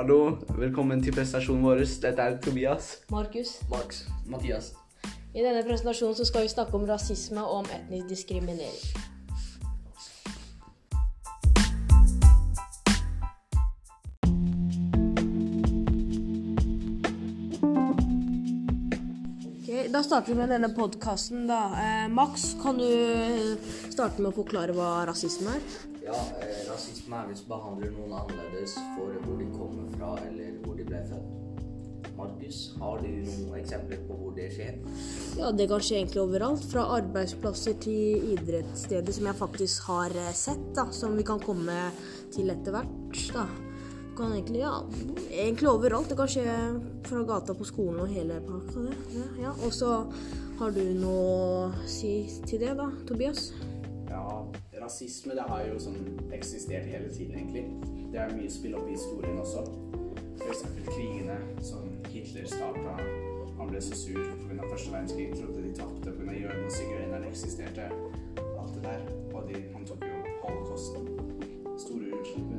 Hallo, velkommen til prestasjonen vår. Dette er Tobias. Markus. Max. Mathias. I denne presentasjonen så skal vi snakke om rasisme og om etnisk diskriminering. Ok, Da starter vi med denne podkasten, da. Eh, Max, kan du starte med å forklare hva rasisme er? Ja, eh, rasisme er hvis du behandler noen annerledes for hvor de kommer fra eller hvor de ble født. Markus, har du noen eksempler på hvor det skjer? Ja, det kan skje egentlig overalt. Fra arbeidsplasser til idrettssteder, som jeg faktisk har eh, sett, da. Som vi kan komme til etter hvert, da. Kan egentlig, ja, egentlig overalt. Det kan skje fra gata på skolen og hele pakka, det. Ja, ja. Og så har du noe å si til det, da, Tobias? Ja, rasisme det har jo sånn eksistert hele tiden, egentlig. Det er mye spill opp i historien også. F.eks. krigene som Hitler starta. Han ble så sur pga. første verdenskrig, trodde de tapte pga. jødene og sigøynerne eksisterte. Alt det der. Og de, han tok jo holocaust. Store utslipp.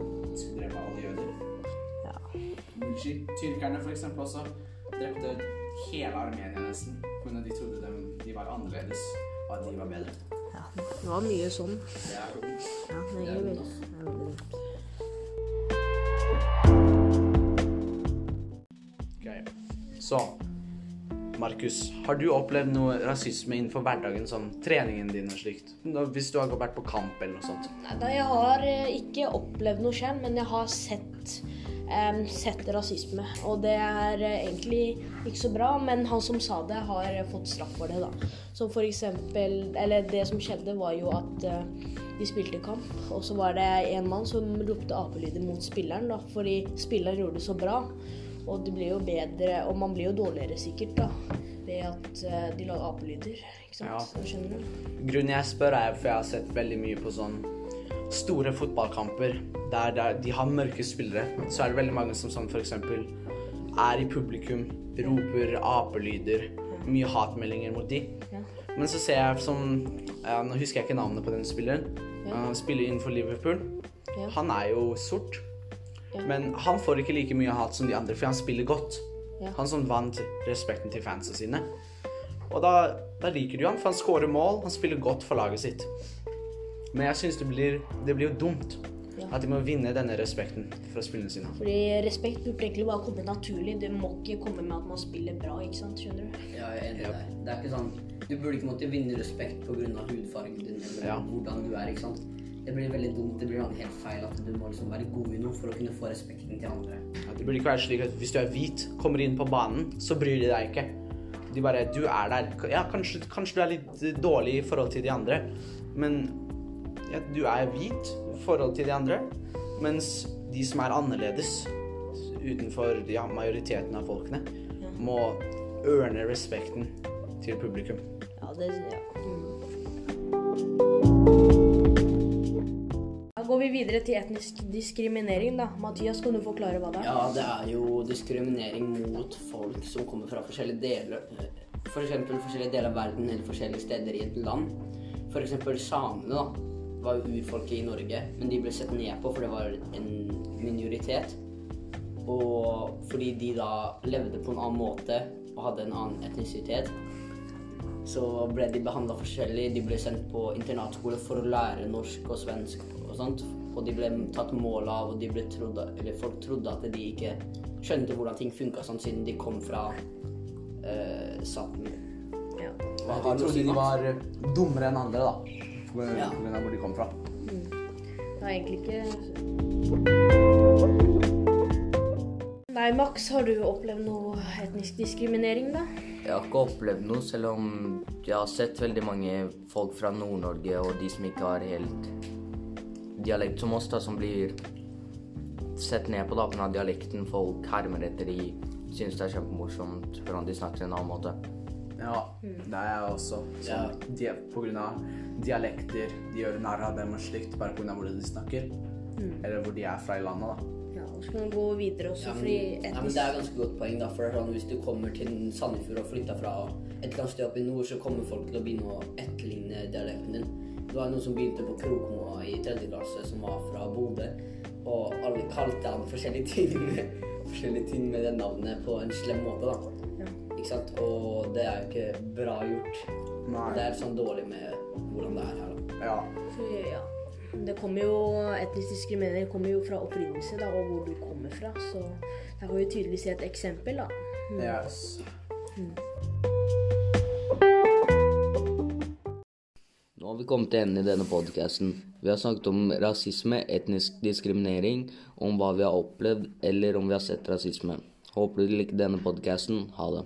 Drev alle jøder. Ja. Tyrkerne for eksempel også drepte hele Armenia nesten. Pga. de trodde de, de var annerledes, og at de var bedre. Ja. Det var mye sånn. Ja, det er veldig, det er veldig dumt. Okay. Så, Markus, har du opplevd noe rasisme innenfor hverdagen, sånn treningen din og slikt? Hvis du har vært på kamp eller noe sånt? Nei, jeg har eh, ikke opplevd noe selv, men jeg har sett, em, sett rasisme. Og det er eh, egentlig ikke så bra, men han som sa det, har fått straff for det, da. Som for eksempel Eller det som skjedde, var jo at eh, de spilte kamp, og så var det en mann som ropte apelyder mot spilleren, da, fordi spilleren gjorde det så bra. Og det blir jo bedre, og man blir jo dårligere sikkert, da, ved at eh, de lager apelyder. Ikke sant? Ja. Grunnen jeg spør er for jeg har sett veldig mye på sånn store fotballkamper der, der de har mørke spillere. Så er det veldig mange som sånn eksempel er i publikum, roper apelyder, mye hatmeldinger mot de. Men så ser jeg som ja, Nå husker jeg ikke navnet på den spilleren. Han spiller innenfor Liverpool. Han er jo sort. Men han får ikke like mye hat som de andre, for han spiller godt. Han som vant respekten til fansa sine. Og da, da liker du han, for han scorer mål, han spiller godt for laget sitt. Men jeg syns det blir, det blir jo dumt Ja. at de må vinne denne respekten fra spillene sine. Fordi respekt burde egentlig bare komme naturlig. Det må ikke komme med at man spiller bra, ikke sant? Skjønner du? Ja, jeg er enig i deg. Det er ikke sånn Du burde ikke måtte vinne respekt pga. hudfargen din eller Ja. hvordan du er. ikke sant? Det blir veldig dumt. Det blir helt feil at du må liksom være god i noe for å kunne få respekten til andre. Ja, det burde ikke være slik at hvis du er hvit, kommer inn på banen, så bryr de deg ikke. De bare Du er der. Ja, kanskje, kanskje du er litt dårlig i forhold til de andre, men ja, du er hvit i forhold til de andre. Mens de som er annerledes utenfor ja, majoriteten av folkene, må ørne respekten til publikum. Ja, det ja. Mm. Da går vi videre til etnisk diskriminering, da. Mathias, kan du forklare hva det er? Ja, det er jo diskriminering mot folk som kommer fra forskjellige deler For eksempel forskjellige deler av verden eller forskjellige steder i et land. For eksempel samene da, var urfolket i Norge, men de ble sett ned på for det var en minoritet. Og fordi de da levde på en annen måte og hadde en annen etnisitet, så ble de behandla forskjellig. De ble sendt på internatskole for å lære norsk og svensk og sånt. Og de ble tatt mål av, og de ble trodd, eller folk trodde at de ikke skjønte hvordan ting funka sånn, siden de kom fra uh, Sápmi. Ja. De trodde de var dummere enn andre, da. På Ja. grunn av hvor de kom fra. Det er egentlig ikke Nei, Max, har du opplevd noe etnisk diskriminering, da? Jeg har ikke opplevd noe, selv om jeg har sett veldig mange folk fra Nord-Norge og de som ikke har helt dialekt som oss, da, som blir sett ned på da pga. dialekten. Folk hermer etter de, syns det er kjempemorsomt hvordan de snakker en annen måte. Ja, det er jeg også. Sånn, de, på grunn av dialekter. De gjør narr av dem og slikt bare av hvordan de snakker. Eller hvor de er fra i landet, da. Ja, og så kan vi gå videre også, Ja, men, fordi ja, men Det er ganske godt poeng. da, for det er sånn, Hvis du kommer til Sandefjord og flytter fra et eller annet sted opp i nord, så kommer folk til å begynne å etterligne dialekten din. Det var noen som begynte på Krokmoa i tredje klasse, som var fra Bodø. Og alle kalte han forskjellige ting. forskjellige ting med det navnet på en slem måte, da. Ikke sant? Og det er jo ikke bra gjort. Nei. Det er sånn dårlig med hvordan det er her, da. Ja. Så, ja. Det kommer jo, Etnisk diskriminering kommer jo fra opprinnelse da, og hvor du kommer fra. Så der kan vi tydelig se et eksempel. da. Yes. Nå har vi kommet til enden i denne podcasten. Vi har snakket om rasisme, etnisk diskriminering, om hva vi har opplevd, eller om vi har sett rasisme. Håper du likte denne podcasten. Ha det.